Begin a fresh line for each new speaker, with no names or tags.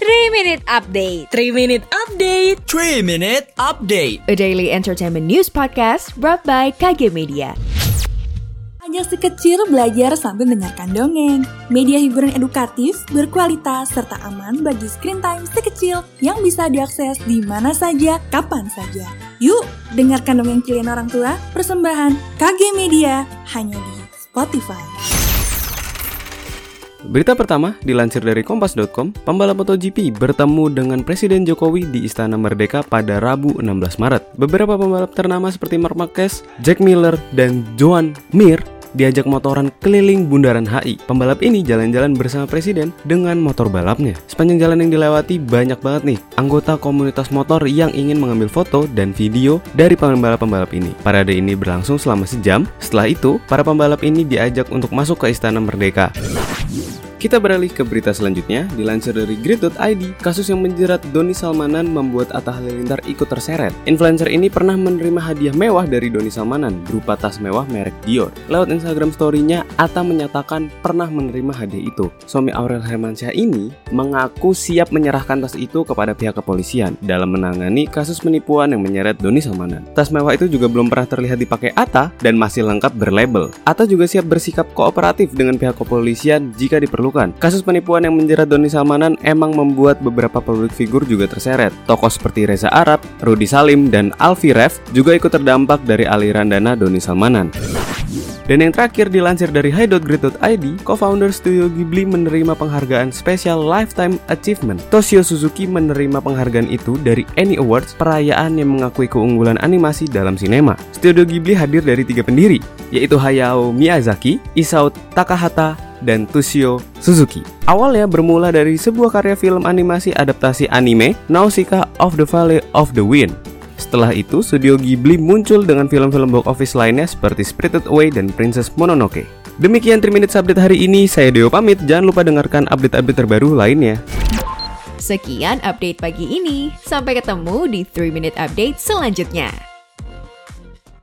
3 Minute Update
3 Minute Update
3 Minute Update
A daily entertainment news podcast brought by KG Media
Ajak si kecil belajar sambil mendengarkan dongeng. Media hiburan edukatif, berkualitas, serta aman bagi screen time si kecil yang bisa diakses di mana saja, kapan saja. Yuk, dengarkan dongeng kalian orang tua, persembahan KG Media, hanya di Spotify.
Berita pertama dilansir dari kompas.com, pembalap MotoGP bertemu dengan Presiden Jokowi di Istana Merdeka pada Rabu 16 Maret. Beberapa pembalap ternama seperti Mark Marquez, Jack Miller, dan Joan Mir diajak motoran keliling bundaran HI. Pembalap ini jalan-jalan bersama presiden dengan motor balapnya. Sepanjang jalan yang dilewati banyak banget nih anggota komunitas motor yang ingin mengambil foto dan video dari pembalap-pembalap ini. Parade ini berlangsung selama sejam. Setelah itu, para pembalap ini diajak untuk masuk ke Istana Merdeka. Kita beralih ke berita selanjutnya, dilansir dari grid.id, kasus yang menjerat Doni Salmanan membuat Atta Halilintar ikut terseret. Influencer ini pernah menerima hadiah mewah dari Doni Salmanan berupa tas mewah merek Dior. Lewat Instagram story-nya, Atta menyatakan pernah menerima hadiah itu. Suami Aurel Hermansyah ini mengaku siap menyerahkan tas itu kepada pihak kepolisian dalam menangani kasus penipuan yang menyeret Doni Salmanan. Tas mewah itu juga belum pernah terlihat dipakai Atta dan masih lengkap berlabel. Atta juga siap bersikap kooperatif dengan pihak kepolisian jika diperlukan dilakukan. Kasus penipuan yang menjerat Doni Salmanan emang membuat beberapa publik figur juga terseret. Tokoh seperti Reza Arab, Rudi Salim, dan Alfi Ref juga ikut terdampak dari aliran dana Doni Salmanan. Dan yang terakhir dilansir dari high.grid.id, co-founder Studio Ghibli menerima penghargaan spesial Lifetime Achievement. Toshio Suzuki menerima penghargaan itu dari Annie Awards, perayaan yang mengakui keunggulan animasi dalam sinema. Studio Ghibli hadir dari tiga pendiri, yaitu Hayao Miyazaki, Isao Takahata, dan Toshio Suzuki. Awalnya bermula dari sebuah karya film animasi adaptasi anime Nausicaa of the Valley of the Wind. Setelah itu, Studio Ghibli muncul dengan film-film box office lainnya seperti Spirited Away dan Princess Mononoke. Demikian 3 Minutes Update hari ini, saya Deo pamit, jangan lupa dengarkan update-update terbaru lainnya.
Sekian update pagi ini, sampai ketemu di 3 Minute Update selanjutnya.